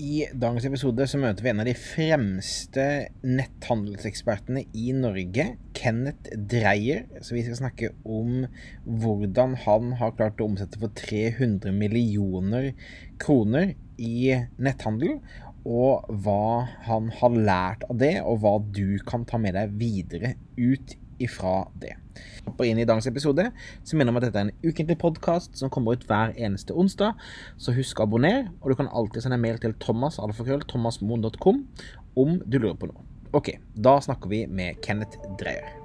I dagens episode så møter vi en av de fremste netthandelsekspertene i Norge, Kenneth Dreyer. Så vi skal snakke om hvordan han har klart å omsette for 300 millioner kroner i netthandel. Og hva han har lært av det, og hva du kan ta med deg videre ut ifra det. Hopper inn i dagens episode, så minner om at dette er en ukentlig podkast som kommer ut hver eneste onsdag. Så husk å abonnere, og du kan alltid sende mail til Thomas, thomasmoen.com om du lurer på noe. Ok, da snakker vi med Kenneth Dreyer.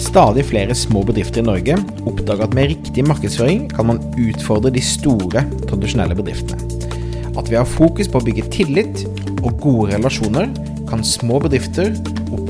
Stadig flere små bedrifter i Norge oppdager at med riktig markedsføring kan man utfordre de store, tradisjonelle bedriftene. At vi har fokus på å bygge tillit og gode relasjoner, kan små bedrifter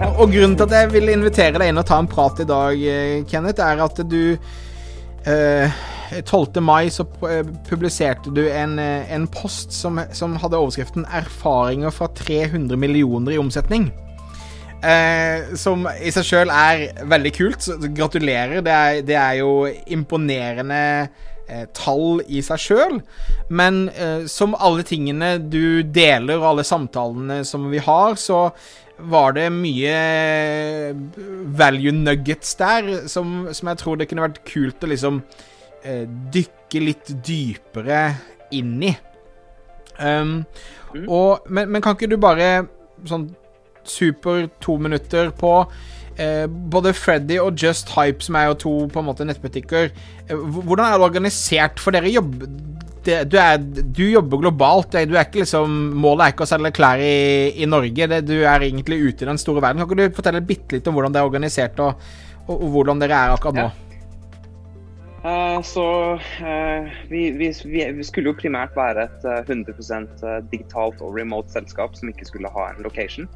Og grunnen til at jeg vil invitere deg inn og ta en prat i dag, eh, Kenneth, er at du eh, 12. mai så eh, publiserte du en, eh, en post som, som, hadde overskriften 'Erfaringer fra 300 millioner i omsetning'. Eh, som i seg sjøl er veldig kult. Så gratulerer. Det er, det er jo imponerende eh, tall i seg sjøl. Men eh, som alle tingene du deler, og alle samtalene som vi har, så var det mye value nuggets der som, som jeg tror det kunne vært kult å liksom eh, dykke litt dypere inn i. Um, mm. og, men, men, kan ikke du bare sånn super to minutter på eh, både Freddy og Just Hype, som er jo to på en måte nettbutikker, eh, hvordan er det organisert? For dere jobber det, du, er, du, jobber globalt. Du er ikke liksom, målet er ikke å selge klær i, i Norge. Det, du er egentlig ute i den store verden. Kan ikke du fortelle bitte litt om hvordan det er organisert, og, og, og hvordan dere er akkurat nå? Ja. Uh, så uh, vi, vi, vi, skulle jo primært være et uh, 100% digitalt og remote selskap som ikke skulle ha en location.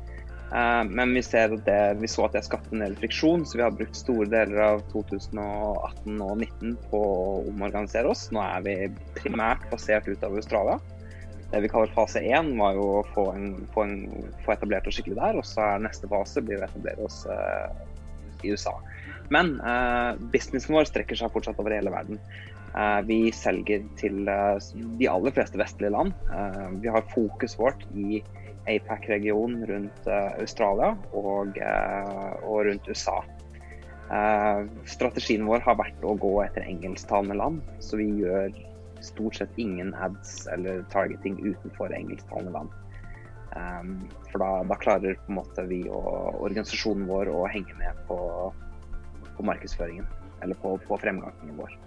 Eh, men vi, det, vi, så at det skapte en del friksjon, så vi har brukt store deler av 2018 og 2019 på å omorganisere oss. Nå er vi primært basert ut av Australia. Det vi kaller fase én, var jo å få, en, få, en, få, etablert oss skikkelig der. Og så er neste fase blir å etablere oss uh, i USA. Men uh, businessen vår strekker seg fortsatt over hele verden. Uh, vi selger til de aller fleste vestlige land. vi har fokus vårt i APAC-regionen rundt Australia og, og, rundt USA. Uh, strategien vår har vært å gå etter engelsktalende land, så vi gjør stort sett ingen ads eller targeting utenfor engelsktalende land. Um, for da, da, klarer vi og organisasjonen vår å henge med på, på markedsføringen, eller på, på fremgangen vår.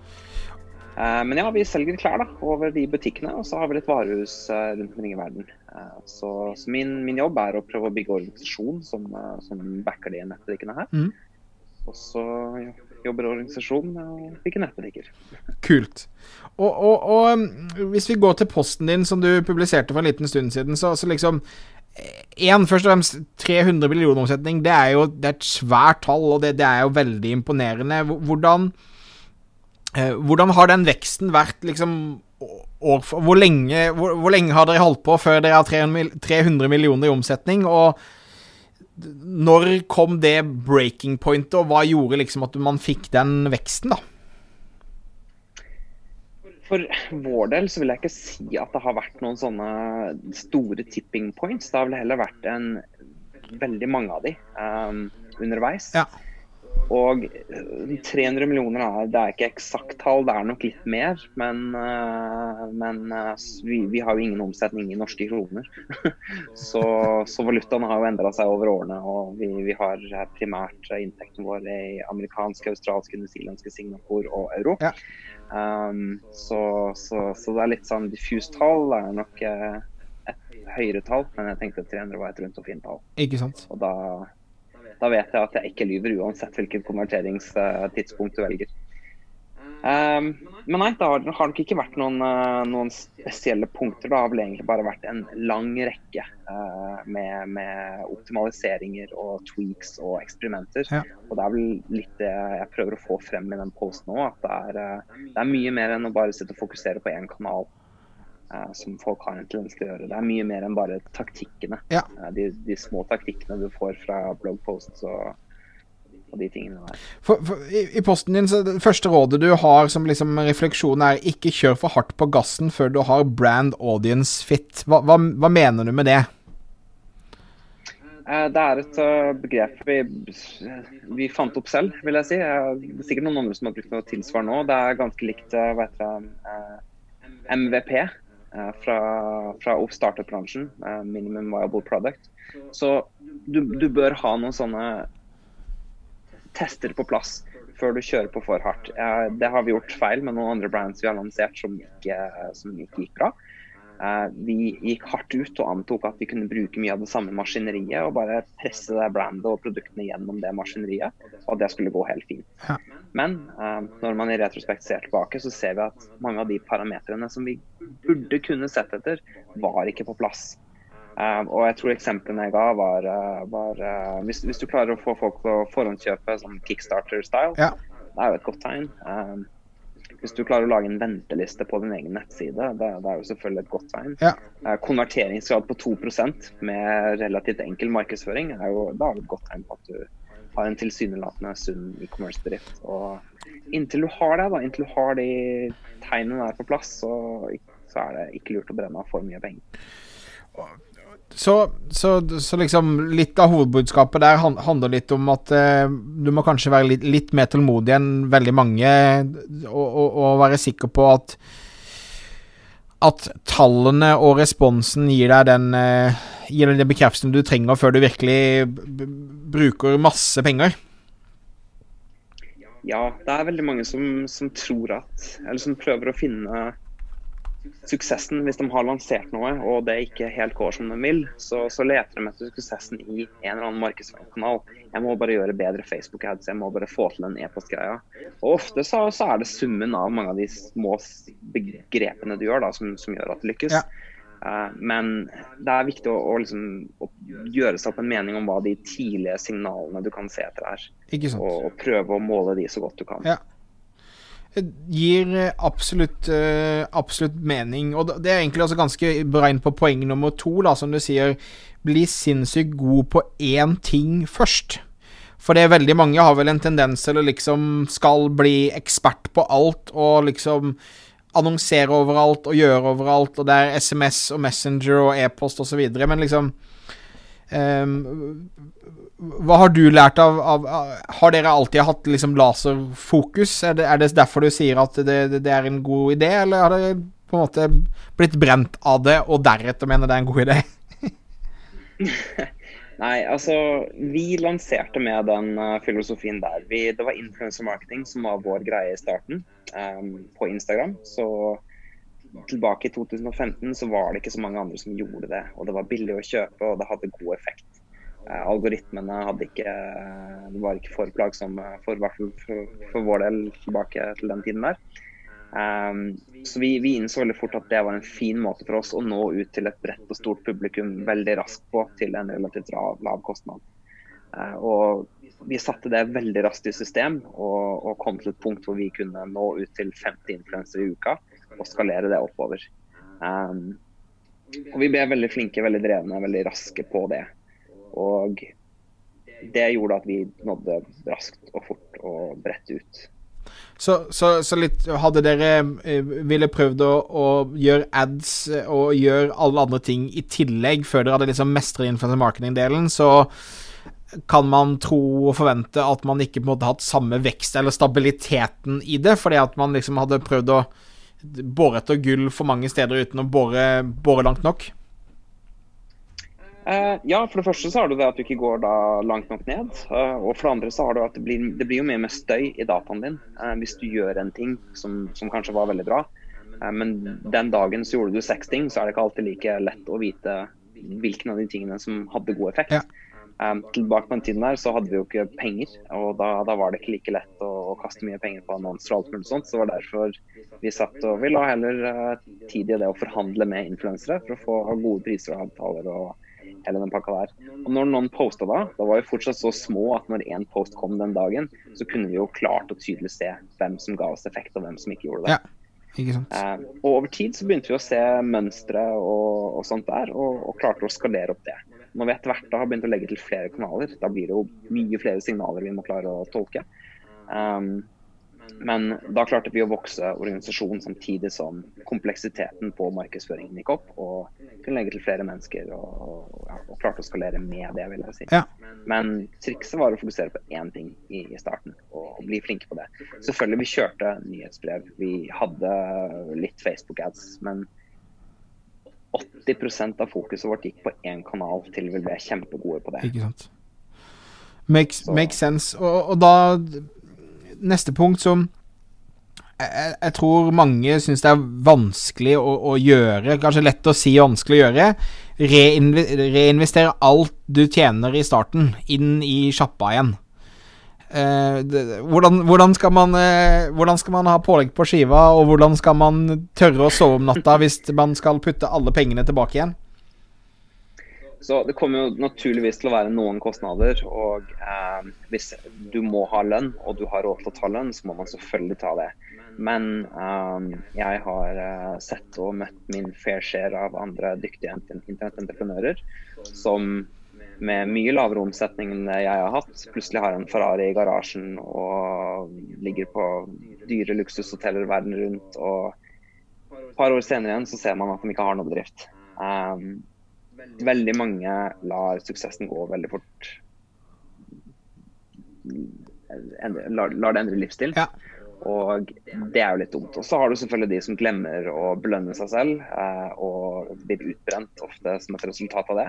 Eh, men ja, vi selger klær da, over de butikkene, og så har vi litt varehus eh, rundt omkring i verden. Eh, så, så min, min, jobb er å prøve å bygge organisasjon som, som backer de nettbutikkene her. Mm. Og så jobber organisasjonen med å bygge nettbutikker. Kult. Og, og, og, um, hvis vi går til posten din som du publiserte for en liten stund siden, så, så liksom Én, først og fremst 300 millioner omsetning. Det er jo det er et svært tall, og det, det er jo veldig imponerende. Hvordan Eh, hvordan har den veksten vært liksom år for, hvor, lenge, hvor, hvor, lenge, har dere holdt på før dere har 300 millioner i omsetning? Og når kom det breaking pointet, og hva gjorde liksom at man fikk den veksten, da? For vår del så vil jeg ikke si at det har vært noen sånne store tipping points. Det har vel heller vært en, veldig mange av de um, underveis. Ja. Og 300 eh, millioner er, det er ikke eksakt tall, det er nok litt mer. Men, eh, men eh, vi, vi, har jo ingen omsetning i norske kroner. så, så valutaen har jo endra seg over årene. Og vi, vi har primært inntekten vår i amerikanske, australske, newzealandske, Singapore og euro. Ja. Um, så, så, så, det er litt sånn diffust tall. Det er nok et høyere tall, men jeg tenkte 300 var et rundt og fint tall. Ikke sant? Og da da vet jeg at jeg ikke lyver uansett hvilket konverteringstidspunkt du velger. Um, men nei, det har, har, nok ikke vært noen, uh, noen, spesielle punkter. Det har vel egentlig bare vært en lang rekke uh, med, med, optimaliseringer og tweaks og eksperimenter. Ja. Og det er vel litt det jeg prøver å få frem i den posten òg. At det er, uh, det er, mye mer enn å bare sitte og fokusere på én kanal. som folk har en tendens til å gjøre. Det er mye mer enn bare taktikkene. Ja. De, de, små taktikkene du får fra bloggposts og og de tingene der. For, for, i, i, posten din, så det første rådet du har som liksom refleksjon, er ikke kjør for hardt på gassen før du har brand audience fit. Hva, hva, hva mener du med det? Eh, det er et uh, begrep vi, vi, fant opp selv, vil jeg si. Det er sikkert noen andre som har brukt noe tilsvarende nå. Det er ganske likt hva heter det, MVP fra, fra startup-bransjen. minimum Viable Product. Så du, du bør ha noen sånne tester på plass før du kjører på for hardt. Det har vi gjort feil med noen andre brands vi har lansert som ikke, som ikke gikk bra. Eh, vi gikk hardt ut og antok at vi kunne bruke mye av det samme maskineriet og bare presse det brandet og produktene gjennom det maskineriet, og at det skulle gå helt fint. Men eh, når man i retrospekt ser tilbake, så ser vi at mange av de parametrene som vi burde kunne sett etter, var ikke på plass. Um, og jeg tror eksemplene jeg ga, var, uh, var uh, hvis, hvis, du klarer å få folk til å forhåndskjøpe sånn kickstarter-style, ja. det er jo et godt tegn. Um, hvis du klarer å lage en venteliste på din egen nettside, det, det er jo selvfølgelig et godt tegn. Ja. Uh, konverteringsgrad på 2% med relativt enkel markedsføring, er jo, da er det et godt tegn på at du har en tilsynelatende sunn e-commerce-bedrift. Og inntil du har det, da, inntil du har de tegnene der på plass, så, så er det ikke lurt å brenne av for mye penger. Så, så, så, liksom litt av hovedbudskapet der handler litt om at eh, du må kanskje være litt, litt mer tålmodig enn veldig mange, og, og, og, være sikker på at at tallene og responsen gir deg den eh, Gir deg den bekreftelsen du trenger før du virkelig bruker masse penger. Ja, det er veldig mange som, som tror at Eller som prøver å finne suksessen hvis de har lansert noe og det ikke helt går som de vil, så, så leter de etter suksessen i en eller annen markedsføringskanal. Jeg må bare gjøre bedre Facebook-ads, jeg må bare få til den e-postgreia. Og Ofte så, så, er det summen av mange av de små begrepene du gjør da, som, som gjør at det lykkes. Ja. Uh, men det er viktig å, å, liksom, å, gjøre seg opp en mening om hva de tidlige signalene du kan se etter er. Og, og, prøve å måle de så godt du kan. Ja gir eh, absolutt, uh, absolutt mening. Og det er egentlig også ganske inn på poeng nummer to, da, som du sier. Bli sinnssykt god på én ting først. For det er veldig mange har vel en tendens til å liksom skal bli ekspert på alt, og liksom annonsere overalt og gjøre overalt, og det er SMS og Messenger og e-post osv., men liksom um, hva har du lært av, av, Har dere alltid hatt liksom laserfokus? Er det, er det, derfor du sier at det, det, er en god idé, eller har dere på en måte blitt brent av det, og deretter mener det er en god idé? Nei, altså Vi lanserte med den uh, filosofien der. Vi, det var influencer marketing som var vår greie i starten um, på Instagram. Så tilbake i 2015 så var det ikke så mange andre som gjorde det. Og det var billig å kjøpe, og det hadde god effekt. Eh, algoritmene ikke eh, var ikke for plagsomme for, for, for, vår del tilbake til den tiden der. Um, så vi, vi, innså veldig fort at det var en fin måte for oss å nå ut til et bredt og stort publikum veldig raskt på til en relativt lav, lav kostnad. Uh, og vi satte det veldig raskt i system og, og, kom til et punkt hvor vi kunne nå ut til 50 influensere i uka og skalere det oppover. Um, og vi ble veldig flinke, veldig drevne, veldig raske på det. Og det gjorde at vi nådde raskt og fort og bredt ut. Så, så, så litt Hadde dere eh, ville prøvd å, å, gjøre ads og gjøre alle andre ting i tillegg, før dere hadde liksom mestret influencer marketing-delen, så kan man tro og forvente at man ikke på en måte hatt samme vekst eller stabiliteten i det, fordi at man liksom hadde prøvd å bore etter gull for mange steder uten å bore, bore langt nok? Uh, ja, for det første så har du det at du ikke går da langt nok ned. Uh, og for det andre så har du at det blir, det blir jo mye mer støy i dataen din uh, hvis du gjør en ting som, som kanskje var veldig bra. men den dagen så gjorde du seks ting, så er det ikke alltid like lett å vite hvilken av de tingene som hadde god effekt. Ja. Um, tilbake på den tiden der så hadde vi jo ikke penger, og da, da var det ikke like lett å, å, kaste mye penger på annonser og alt mulig sånt. Så det var derfor vi satt og vi la heller uh, tid i det å forhandle med influensere for å få gode priser og avtaler og hele den pakka der. Og når noen posta da, da var vi fortsatt så små at når én post kom den dagen, så kunne vi jo klart og tydelig se hvem som ga oss effekt og hvem som ikke gjorde det. Ja. Eh, og over tid så begynte vi å se mønstre og, og sånt der, og, og klarte å skalere opp det. Når vi etter hvert har begynt å legge til flere kanaler, da blir det jo mye flere signaler vi må klare å tolke. Um, men da klarte vi å vokse organisasjonen samtidig som kompleksiteten på markedsføringen gikk opp. Og kunne legge til flere mennesker og, og, ja, og klarte å skalere med det, vil jeg si. Ja. Men trikset var å fokusere på én ting i, i, starten og bli flinke på det. Selvfølgelig, vi kjørte nyhetsbrev. Vi hadde litt Facebook-ads. men 80% av fokuset vårt gikk på én kanal til vi ble kjempegode på det. Ikke sant. Makes, make sense. Og, og, da Neste punkt som jeg, jeg tror mange syns det er vanskelig å, å, gjøre, kanskje lett å si vanskelig å gjøre. Reinve, reinvestere alt du tjener i starten, inn i sjappa igjen. Eh, det, hvordan, hvordan, skal man, eh, hvordan, skal man, ha pålegg på skiva, og hvordan skal man tørre å sove om natta hvis man skal putte alle pengene tilbake igjen? Så Det kommer jo naturligvis til å være noen kostnader. og eh, Hvis du må ha lønn, og du har råd til å ta lønn, så må man selvfølgelig ta det. Men eh, jeg har eh, sett og møtt min fair share av andre dyktige internettentreprenører som med mye lavere omsetning enn jeg har hatt. Plutselig har en Ferrari i garasjen og ligger på dyre luksushoteller verden rundt. Og et par år senere igjen så ser man at de ikke har noe bedrift. Um, veldig mange lar suksessen gå veldig fort. Lar, lar det endre livsstil. Ja. Og det er jo litt dumt. Og så har du selvfølgelig de som glemmer å belønne seg selv, eh, og blir utbrent ofte som et resultat av det.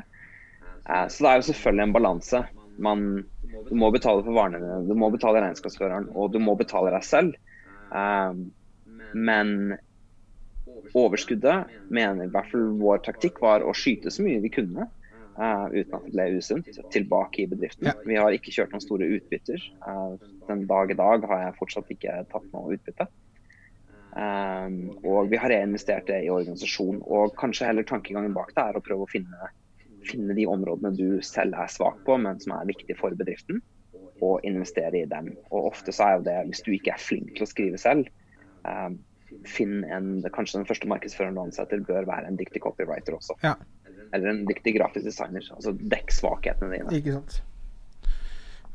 Eh, så det er jo selvfølgelig en balanse. du må betale for varene dine, du må betale regnskapsføreren, og du må betale deg selv. Eh, men overskuddet, mener i hvert fall vår taktikk, var å skyte så mye vi kunne. Uh, uten at det ble usunt, tilbake i bedriften. Ja. Vi har ikke kjørt noen store utbytter. Uh, den dag i dag har jeg fortsatt ikke tatt noe utbytte. Um, og vi har reinvestert det i organisasjon. Og kanskje heller tankegangen bak det er å prøve å finne finne de områdene du selv er svak på, men som er viktige for bedriften, og investere i dem. Og ofte så er jo det, hvis du ikke er flink til å skrive selv, um, finn en Kanskje den første markedsføreren du ansetter, bør være en dyktig copywriter også. Ja. Eller en dyktig grafisk designer. Altså dekk svakhetene dine. Ikke sant.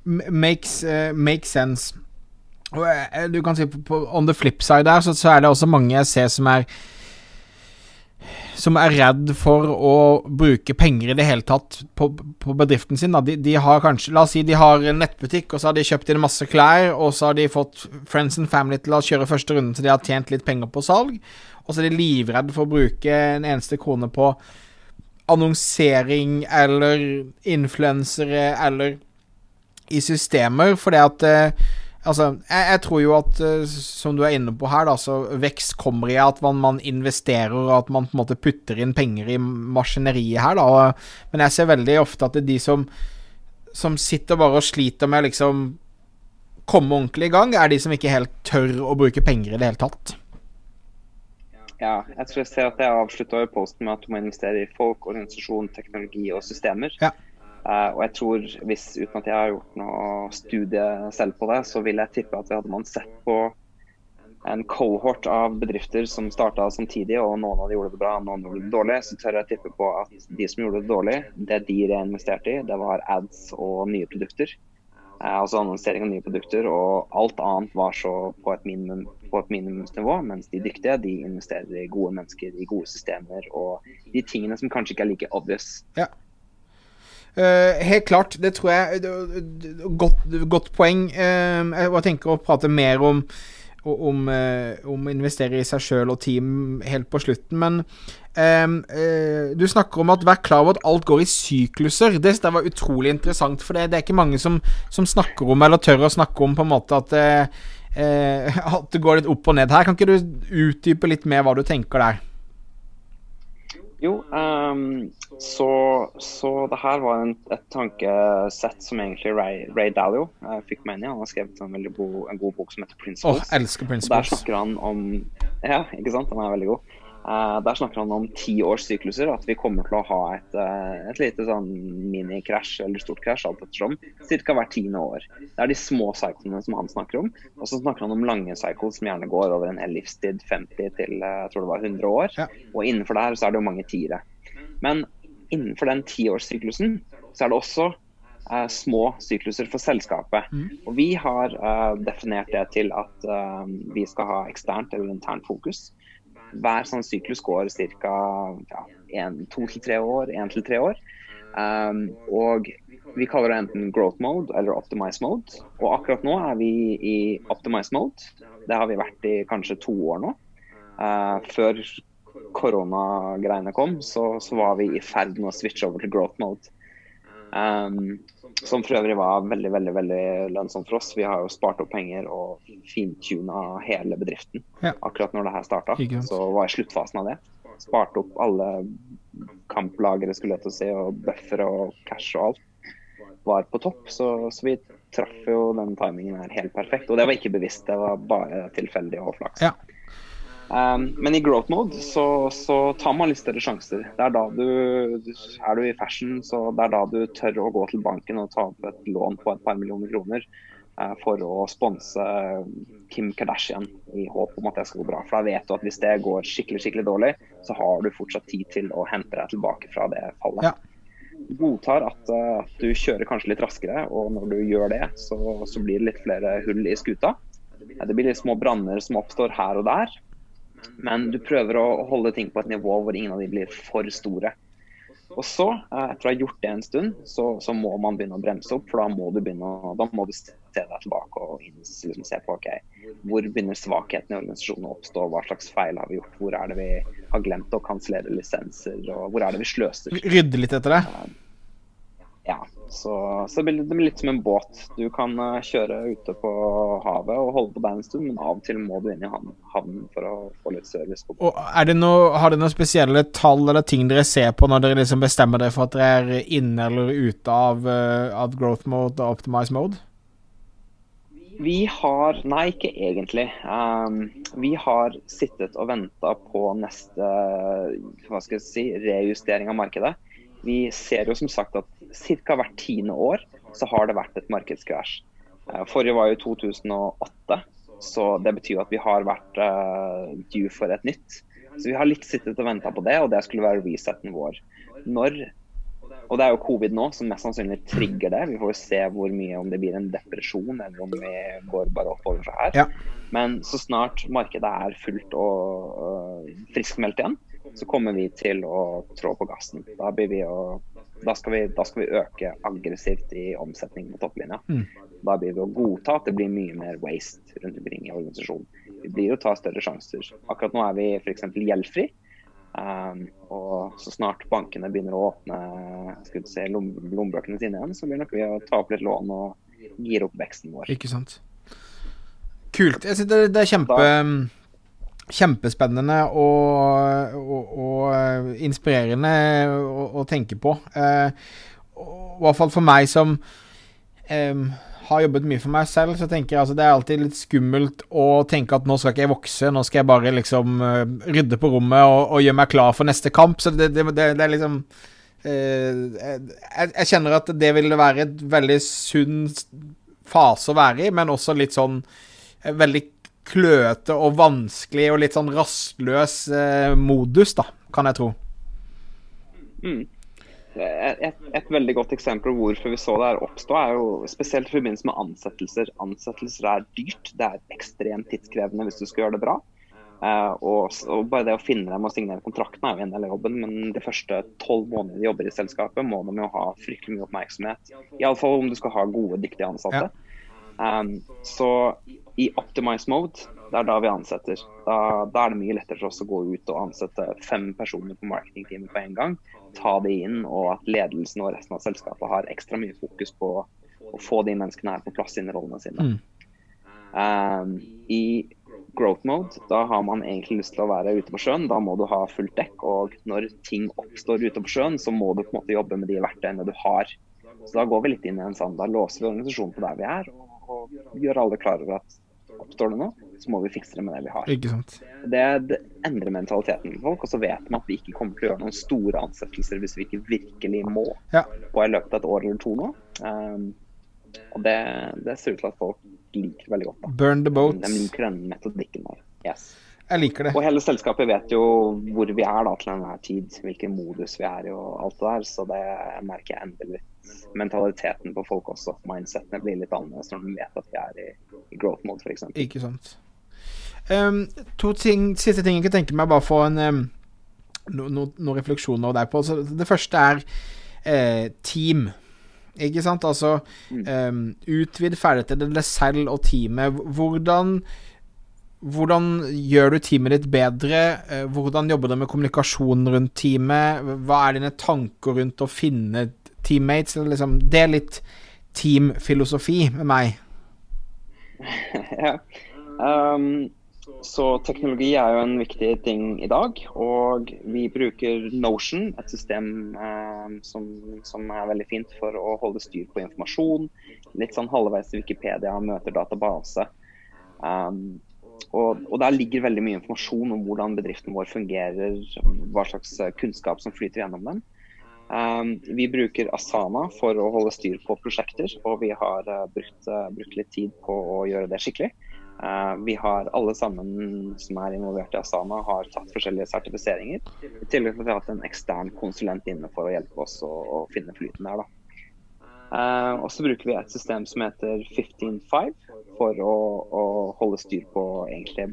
Makes, uh, makes sense. Uh, du kan si på, på, On the flip side der, så, så er det også mange jeg ser som er som er redd for å bruke penger i det hele tatt på, på bedriften sin. De, de, har kanskje La oss si de har en nettbutikk, og så har de kjøpt inn masse klær, og så har de fått friends and family til å kjøre første runden, så de har tjent litt penger på salg. Og så er de livredde for å bruke en eneste krone på annonsering eller influensere eller i systemer, fordi at eh, Altså, jeg, jeg, tror jo at, uh, som du er inne på her, da, så vekst kommer i at man, man, investerer, og at man på en måte putter inn penger i maskineriet her, da. Men jeg ser veldig ofte at det er de som, som sitter bare og sliter med liksom komme ordentlig i gang, er de som ikke helt tør å bruke penger i det hele tatt. Ja, jeg tror jeg ser at jeg avslutta posten med at du må investere i folk, organisasjon, teknologi og systemer. Ja. Uh, og jeg tror, hvis, uten at jeg har gjort noe studie selv på det, så vil jeg tippe at hadde man sett på en cohort av bedrifter som starta samtidig, og noen av de gjorde det bra, noen gjorde det dårlig, så tør jeg tippe på at de som gjorde det dårlig, det de reinvesterte i, det var ads og nye produkter. Uh, altså annonsering av nye produkter, og alt annet var så på et, minimum, på et minimumsnivå, mens de dyktige de investerer i gode mennesker, i gode systemer og de tingene som kanskje ikke er like obvious. Ja. Uh, helt klart, det tror jeg Godt, godt poeng. Uh, jeg tenker å prate mer om om, uh, om investere i seg sjøl og team helt på slutten, men du snakker om at vær klar over at alt går i sykluser. Det, det var utrolig interessant, for det, det er ikke mange som, som, snakker om, eller tør å snakke om, på en måte at, at det går litt opp og ned her. Kan ikke du utdype litt mer hva du tenker der? Jo, um, så så det her var en, et tankesett som egentlig Ray, Ray Dalio uh, fikk meg inn i. Han har skrevet en veldig bo, en god bok som heter 'Principles'. Oh, elsker Principles. Der snakker han om Ja, ikke sant? Den er veldig god. Uh, der snakker han om tiårssykluser, at vi kommer til å ha et, uh, et lite sånn minikrasj eller stort krasj, alt ettersom, ca. hvert tiende år. Det er de små cyclene som han snakker om. Og så snakker han om lange cycles som gjerne går over en hel livstid, 50 til uh, jeg tror det var 100 år. Ja. Og innenfor der så er det jo mange tiere. Men innenfor den tiårssyklusen så er det også små sykluser for selskapet. Mm. Og vi har definert det til at vi skal ha eksternt eller internt fokus hver sånn syklus går ca. Ja, to til tre år. En til tre år. Um, og vi kaller det enten growth mode eller optimize mode. Og akkurat nå er vi i optimize mode. Det har vi vært i kanskje to år nå. Uh, før koronagreiene kom, så, så, var vi i ferd med å switche over til growth mode. Um, som for øvrig var veldig veldig, veldig lønnsomt for oss. Vi har jo spart opp penger og fintuna hele bedriften ja. akkurat når det her starta. Så var i sluttfasen av det. Sparte opp alle kamplagre skulle jeg til å si, og buffere og cash og alt. Var på topp, så, så vi traff jo den timingen her helt perfekt. Og det var ikke bevisst, det var bare tilfeldig og flaks. Ja. Um, men i growth mode så, så, tar man litt større sjanser. Det er da du Er du i fashion, så det er da du tør å gå til banken og ta opp et lån på et par millioner kroner uh, for å sponse Kim Kardashian i håp om at det skal gå bra. For da vet du at hvis det går skikkelig skikkelig dårlig, så har du fortsatt tid til å hente deg tilbake fra det fallet. Ja. Godtar at, uh, at, du kjører kanskje litt raskere, og når du gjør det, så, så blir det litt flere hull i skuta. Det blir litt små branner som oppstår her og der, men du prøver å holde ting på et nivå hvor ingen av de blir for store. Og så, eh, etter å ha gjort det en stund, så, så må man begynne å bremse opp. For da må du begynne å, da må du se deg tilbake og liksom se på ok, hvor begynner svakheten i organisasjonen å oppstå. Hva slags feil har vi gjort? Hvor er det vi har glemt å kansellere lisenser? Og hvor er det vi sløser? Rydde litt etter det? Ja. Så, så det blir litt som en båt. Du kan eh, kjøre ute på havet og holde på der en stund, men av og til må du inn i havnen for å få litt service. på båten. og er det noe, Har dere noen spesielle tall eller ting dere ser på når dere liksom bestemmer dere for at dere er inne eller ute av, uh, av growth mode og optimize mode? Vi har Nei, ikke egentlig. Um, vi har sittet og venta på neste hva skal jeg si, rejustering av markedet. Vi ser jo som sagt at ca. hvert tiende år så har det vært et markedskrasj. Eh, forrige var jo 2008, så det betyr at vi har vært uh, due for et nytt. Så vi har litt sittet og venta på det, og det skulle være resetten vår. Når og det er jo covid nå som mest sannsynlig trigger det. Vi får jo se hvor mye om det blir en depresjon eller om vi går bare oppover fra her. Ja. Men så snart markedet er fullt og uh, friskmeldt igjen, så kommer vi til å trå på gassen. Da, å, da, skal, vi, da skal, vi, øke aggressivt i omsetning på topplinja. Mm. Da blir vi å godta at det blir mye mer waste rundt omkring i organisasjonen. Vi blir å ta større sjanser. Akkurat nå er vi f.eks. gjeldfri. Um, og så snart bankene begynner å åpne skal se, lom, lommebøkene sine igjen, så blir nok vi å ta opp litt lån og gire opp veksten vår. Ikke sant. Kult. Jeg synes det, det er kjempe da, kjempespennende og, og, og eh, inspirerende å, å, tenke på. Eh, I hvert fall for meg som eh, har jobbet mye for meg selv, så tenker jeg altså det er alltid litt skummelt å tenke at nå skal ikke jeg vokse, nå skal jeg bare liksom uh, rydde på rommet og, og, gjøre meg klar for neste kamp. Så det, det, det, det er liksom uh, jeg, jeg, kjenner at det ville være et veldig sunn fase å være i, men også litt sånn veldig kløete og vanskelig og litt sånn rastløs eh, modus, da, kan jeg tro. Mm. Et, et, veldig godt eksempel på hvorfor vi så det her oppstå, er jo spesielt i forbindelse med ansettelser. Ansettelser er dyrt. Det er ekstremt tidskrevende hvis du skal gjøre det bra. Uh, og, og, bare det å finne dem og signere kontrakten er jo en del av jobben, men de første tolv månedene de jobber i selskapet, må de jo ha fryktelig mye oppmerksomhet. Iallfall om du skal ha gode, dyktige ansatte. Ja. Um, så i optimize mode, det er da vi ansetter. Da, da, er det mye lettere for oss å gå ut og ansette fem personer på marketingteamet på en gang. Ta det inn, og at ledelsen og resten av selskapet har ekstra mye fokus på å få de menneskene her på plass i rollene sine. Mm. Um, I growth mode, da har man egentlig lyst til å være ute på sjøen. Da må du ha fullt dekk. Og når ting oppstår ute på sjøen, så må du på en måte jobbe med de verktøyene du har. Så da går vi litt inn i en sånn, da låser vi organisasjonen på der vi er, og, og gjør alle klar over at oppstår det noe, så må vi fikse det med det vi har. Ikke sant. Det, det endrer mentaliteten til folk, og så vet de at vi ikke kommer til å gjøre noen store ansettelser hvis vi ikke virkelig må Ja. på i løpet av et år eller to nå. Um, og det, det ser ut til at folk liker veldig godt. da. Burn the boats. De liker den metodikken der. Yes. Jeg liker det. Og hele selskapet vet jo hvor vi er da til enhver tid, hvilken modus vi er i og alt det der. Så det merker jeg endrer litt mentaliteten på folk også. Mindsetene blir litt annerledes når de vet at vi er i, i growth mode, f.eks. Ikke sant. Um, to ting, siste ting jeg kan tenke meg, bare få en um, no, no, noen refleksjoner deg på. Så det første er eh, team. Ikke sant? Altså um, utvid deg selv og teamet. Hvordan hvordan gjør du teamet ditt bedre? Eh, Hvordan jobber du med kommunikasjon rundt teamet? Hva er dine tanker rundt å finne teammates? Liksom, det er litt teamfilosofi med meg. ja. Um, så teknologi er jo en viktig ting i dag. Og vi bruker Notion, et system um, som, som er veldig fint for å holde styr på informasjon. Litt sånn halvveis Wikipedia møter database. Um, og, og, Der ligger veldig mye informasjon om hvordan bedriften vår fungerer, hva slags kunnskap som flyter gjennom den. Um, vi bruker Asana for å holde styr på prosjekter, og vi har uh, brukt, uh, brukt, litt tid på å gjøre det skikkelig. Uh, vi har alle sammen som er involvert i Asana, har tatt forskjellige sertifiseringer. I tillegg til at vi har hatt en ekstern konsulent inne for å hjelpe oss å, å finne flyten der. da. Uh, og så bruker vi et system som heter 155 for å, å, holde styr på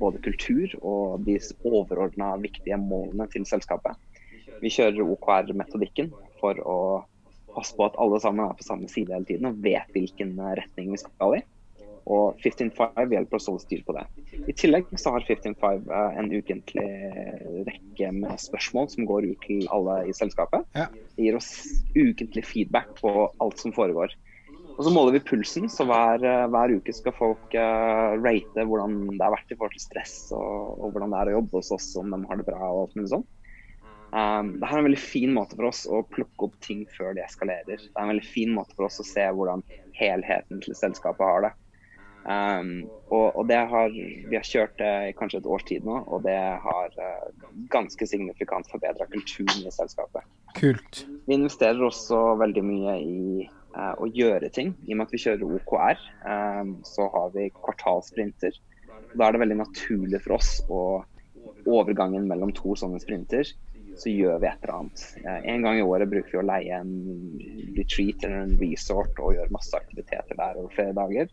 både kultur og de overordna viktige målene til selskapet. Vi kjører OKR-metodikken for å passe på at alle sammen er på samme side hele tiden og vet hvilken retning vi skal i. Og 155 hjelper oss å holde styr på det. I tillegg så har 155 uh, en ukentlig rekke med spørsmål som går ut til alle i selskapet. Ja. Det gir oss ukentlig feedback på alt som foregår. Og så måler vi pulsen, så hver, hver uke skal folk uh, rate hvordan det har vært i forhold til stress og, og, hvordan det er å jobbe hos oss, om de har det bra og alt mulig sånn. Um, det er en veldig fin måte for oss å plukke opp ting før de eskalerer. Det er en veldig fin måte for oss å se hvordan helheten til selskapet har det. Um, og, og, det har, Vi har kjørt det i kanskje et års tid nå, og det har uh, ganske signifikant forbedra kulturen i selskapet. Kult. Vi investerer også veldig mye i uh, å gjøre ting. I og med at vi kjører OKR, um, så har vi kvartalsprinter. Da er det veldig naturlig for oss å overgangen mellom to sånne sprinter så gjør vi et eller annet. En gang i året bruker vi å leie en retreat eller en resort og gjøre masse aktiviteter der over flere dager.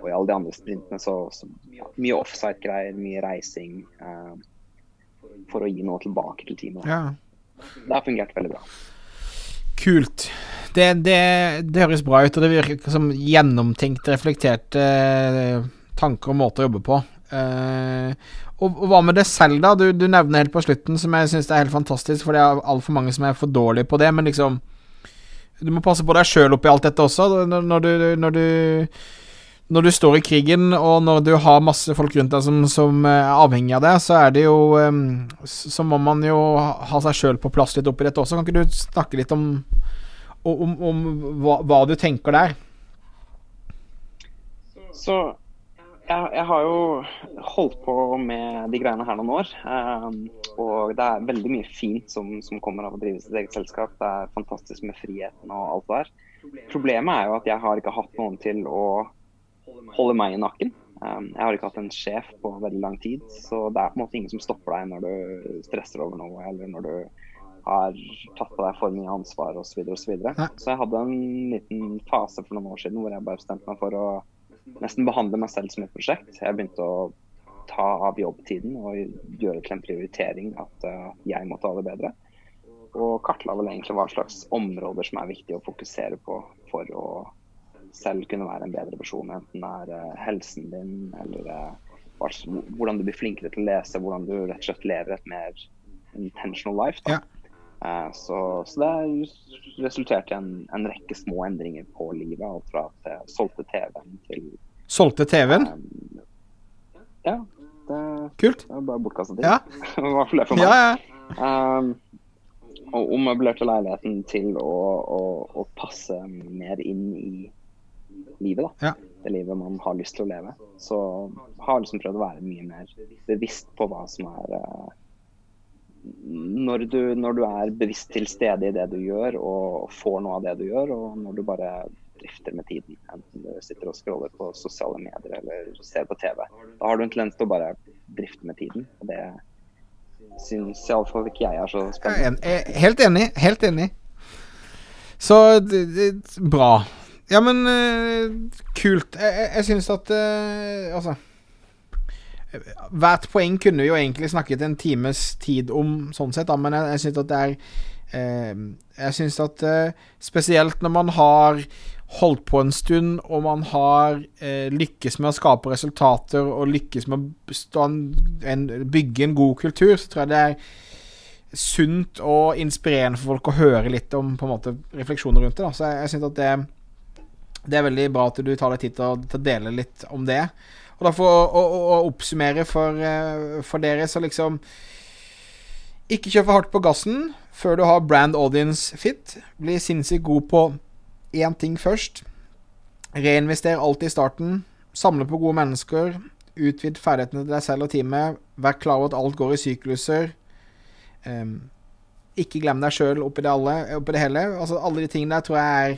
Og i alle de andre sprintene så, så ja, mye offside-greier, mye reising. Uh, for å gi noe tilbake til teamet. Ja. Det har fungert veldig bra. Kult. Det, det, det, høres bra ut, og det virker som gjennomtenkt, reflekterte uh, tanker og måter å jobbe på. Uh, og, og, hva med det selv, da? Du, du nevner helt på slutten, som jeg syns er helt fantastisk, for det er altfor mange som er for dårlige på det, men liksom Du må passe på deg sjøl oppi alt dette også. Når, du, når, du, når du står i krigen, og når du har masse folk rundt deg som, som er avhengig av det, så er det jo Så må man jo ha seg sjøl på plass litt oppi dette også. Kan ikke du snakke litt om, om, om hva, hva du tenker der? Så jeg, jeg, har jo holdt på med de greiene her noen år. Og det er veldig mye fint som, som, kommer av å drive sitt eget selskap. Det er fantastisk med friheten og alt det der. Problemet er jo at jeg har ikke hatt noen til å holde meg i nakken. Um, jeg har ikke hatt en sjef på veldig lang tid, så det er på en måte ingen som stopper deg når du stresser over noe, eller når du har tatt på deg for mye ansvar osv. Så, videre, og så, videre. så jeg hadde en liten fase for noen år siden hvor jeg bare bestemte meg for å nesten behandle meg selv som et prosjekt. Jeg begynte å ta av jobbtiden og gjøre til en prioritering at uh, jeg må ta det bedre. Og kartla vel egentlig hva slags områder som er viktig å fokusere på for å selv kunne være en bedre person. Enten det er uh, helsen din, eller uh, hvordan du blir flinkere til å lese, hvordan du rett og slett lever et mer intentional life. Ja. Så, så, det resulterte i en, en, rekke små endringer på livet. Alt fra at jeg solgte TV-en til Solgte TV-en? Um, ja. Det, Kult. Det er bare bortkasta tid. Ja. I hvert fall det for meg. Ja, ja. Um, og ommøblerte leiligheten til å, å, å passe mer inn i livet, da. Ja. Det livet man har lyst til å leve. Så har liksom prøvd å være mye mer bevisst på hva som er eh, når, du, når du er bevisst til stede i det du gjør og får noe av det du gjør, og når du bare drifter med tiden. Enten du sitter og scroller på sosiale medier eller ser på TV. Da har du en tendens til å bare drifte med tiden. Og det syns iallfall ikke jeg er så spennende. Helt enig. Helt enig. Så det, det, bra. Ja, men uh, kult. Jeg, jeg, jeg syns at uh, Altså Hvert poeng kunne vi jo egentlig snakket en times tid om, sånn sett, da, men jeg, jeg syns at det er uh, Jeg syns at spesielt når man har holdt på en stund, og man har eh, lykkes med å skape resultater og lykkes med å en, bygge en god kultur, så tror jeg det er sunt og inspirerende for folk å høre litt om på en måte refleksjoner rundt det. Da. Så jeg, jeg synes at det, det er veldig bra at du tar deg tid til å, til å dele litt om det. Og da for å, å, å oppsummere for, eh, for dere, så liksom Ikke kjør for hardt på gassen før du har brand audience fit. Bli sinnssykt god på én ting først. Reinvester alltid i starten. Samle på gode mennesker. Utvid ferdighetene til deg selv og teamet. Vær klar over at alt går i sykluser. Um, ikke glem deg sjøl oppi, oppi det hele. Altså, alle de tingene der tror jeg er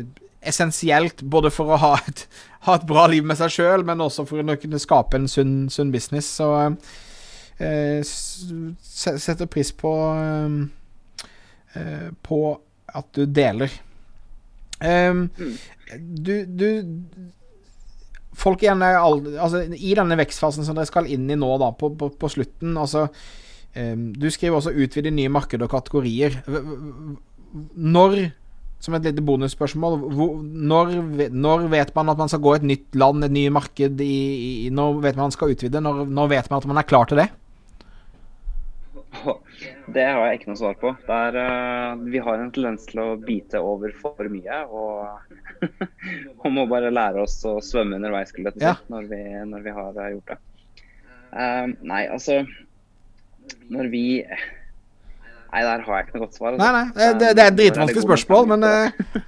eh, essensielt både for å ha et, ha et bra liv med seg sjøl, men også for å kunne skape en sunn, sunn business. Så eh, setter pris på eh, På at du deler. Um, du, du Folk igjen er aldri, altså, I denne vekstfasen som dere skal inn i nå, da, på, på, på slutten altså, um, Du skriver også 'utvide nye markeder og kategorier'. Når som et lite bonusspørsmål hvor, når, når vet man at man skal gå et nytt land, et nytt marked? I, i, når vet man man skal utvide? Når, når vet man at man er klar til det? Det har jeg ikke noe svar på. Der, er, eh, vi har en tendens til å bite over for mye. Og, og må bare lære oss å svømme underveis si, Ja. når, vi, når vi har gjort det. Eh, nei, altså Når vi Nei, der har jeg ikke noe godt svar. altså. Nei, nei, det, det, er et dritvanskelig spørsmål, men eh,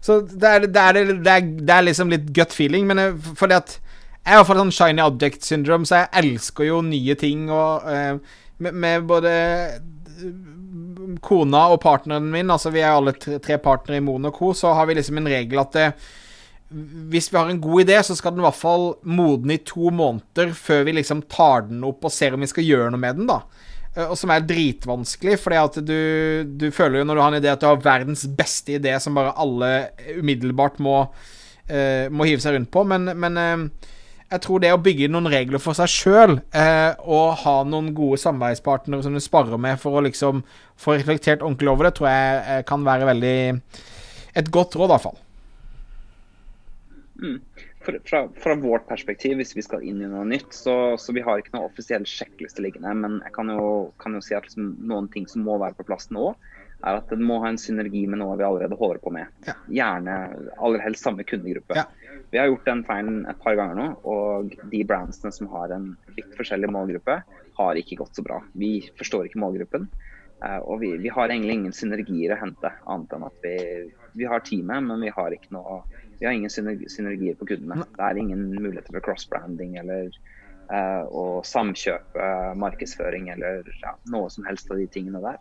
Så det er, det, er, det, er, det er liksom litt gut feeling, men eh, fordi at jeg har fått sånn shiny object syndrome, så jeg elsker jo nye ting. Og uh, med, med både kona og partneren min, altså vi er alle tre, partnere i Monaco, så har vi liksom en regel at hvis vi har en god idé, så skal den i hvert fall modne i to måneder før vi liksom tar den opp og ser om vi skal gjøre noe med den, da. Eh, Og som er dritvanskelig, fordi at du, du føler jo når du har en idé at du har verdens beste idé som bare alle umiddelbart må, uh, må hive seg rundt på, men, men uh, jeg tror det å bygge noen regler for seg sjøl, uh, og ha noen gode samarbeidspartnere som du sparer med for å liksom få reflektert ordentlig over det, tror jeg kan være veldig Et godt råd, i hvert fall. Mm. Fra, fra vårt perspektiv, hvis vi skal inn i noe nytt, så, så vi har ikke noe offisiell sjekkliste liggende. Men jeg kan jo, kan jo si at liksom, noen ting som må være på plass nå, er at den må ha en synergi med noe vi allerede holder på med. Ja. Gjerne aller helst samme kundegruppe. Ja. Vi har gjort den feilen et par ganger nå, og de brandsene som har en litt forskjellig målgruppe, har ikke gått så bra. Vi forstår ikke målgruppen. eh, Og vi, vi har egentlig ingen synergier å hente, annet enn at vi, vi har teamet, men vi har ikke noe vi har ingen synergier på kundene. Det er ingen muligheter for cross-branding eller eh, å samkjøpe markedsføring eller ja, noe som helst av de tingene der.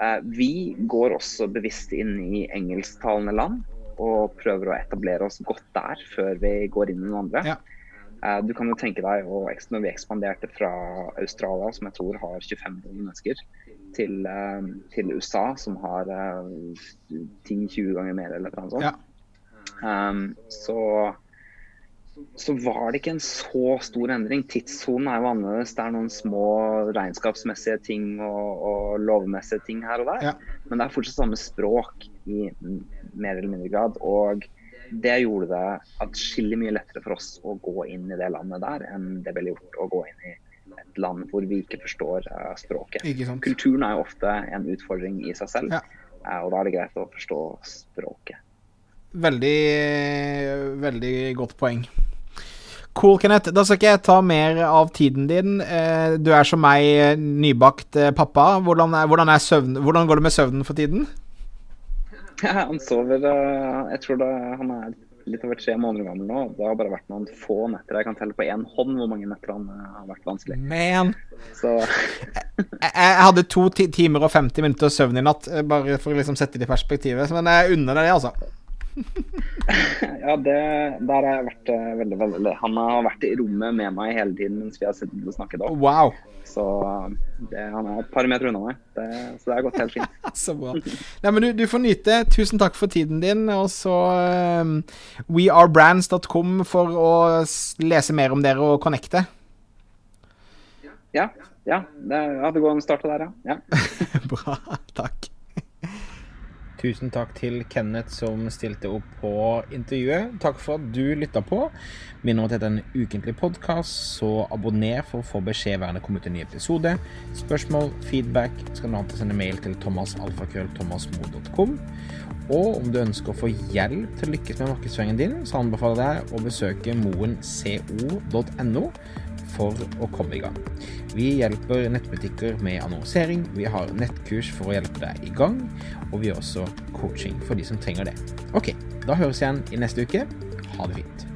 Uh, vi går også bevisst inn i engelsktalende land og prøver å etablere oss godt der før vi går inn i noen andre. Ja. Uh, du kan jo tenke deg og når vi ekspanderte fra Australia, som jeg tror har 25 millioner mennesker, til, uh, til USA, som har uh, 10-20 ganger mer eller noe sånt. Ja. Um, så, så var det ikke en så stor endring. Tidssonen er jo annerledes. Det er noen små regnskapsmessige ting og, og lovmessige ting her og der. Ja. Men det er fortsatt samme språk i mer eller mindre grad. Og det gjorde det atskillig mye lettere for oss å gå inn i det landet der, enn det ville gjort å gå inn i et land hvor vi ikke forstår uh, språket. Ikke? Kulturen er jo ofte en utfordring i seg selv, Ja. uh, og da er det greit å forstå språket. Veldig, veldig godt poeng. cool, Kenneth. Da skal ikke jeg ta mer av tiden din. Eh, du er som meg, eh, nybakt pappa. Hvordan, er, hvordan, er søvn, hvordan går det med søvnen for tiden? Ja, han sover Jeg tror da han er litt over tre måneder gammel nå. Det har bare vært noen få netter. Jeg kan telle på én hånd hvor mange netter han har vært vanskelig. Men Så jeg, jeg, hadde to timer og 50 minutter søvn i natt, bare for å liksom sette det i perspektivet. Men jeg unner deg det, altså. ja, det, der har jeg vært uh, veldig, veldig Han har vært i rommet med meg hele tiden mens vi har sittet og snakket. Opp. Wow. Så det, han er et par meter unna meg. Det, så det har gått helt fint. så bra. Nei, men du, du, får nyte. Tusen takk for tiden din. Og så um, wearebrands.com for å lese mer om dere og connecte. Ja. Ja. Det, ja, det går an å starte der, ja. ja. bra. Takk. Tusen takk til Kenneth som stilte opp på intervjuet. Takk for at du lytta på. Minner om at dette er en ukentlig podkast, så abonner for å få beskjed hver gang det kommer ut en ny episode. Spørsmål, feedback skal du ha til å sende mail til thomasalfakrøllthomasmo.com. Og om du ønsker å få hjelp til å lykkes med markedsføringen din, så anbefaler jeg deg å besøke moenco.no for å komme i gang. Vi hjelper nettbutikker med annonsering, vi har nettkurs for å hjelpe deg i gang, og vi har også coaching for de som trenger det. Ok, da høres vi igjen i neste uke. Ha det fint.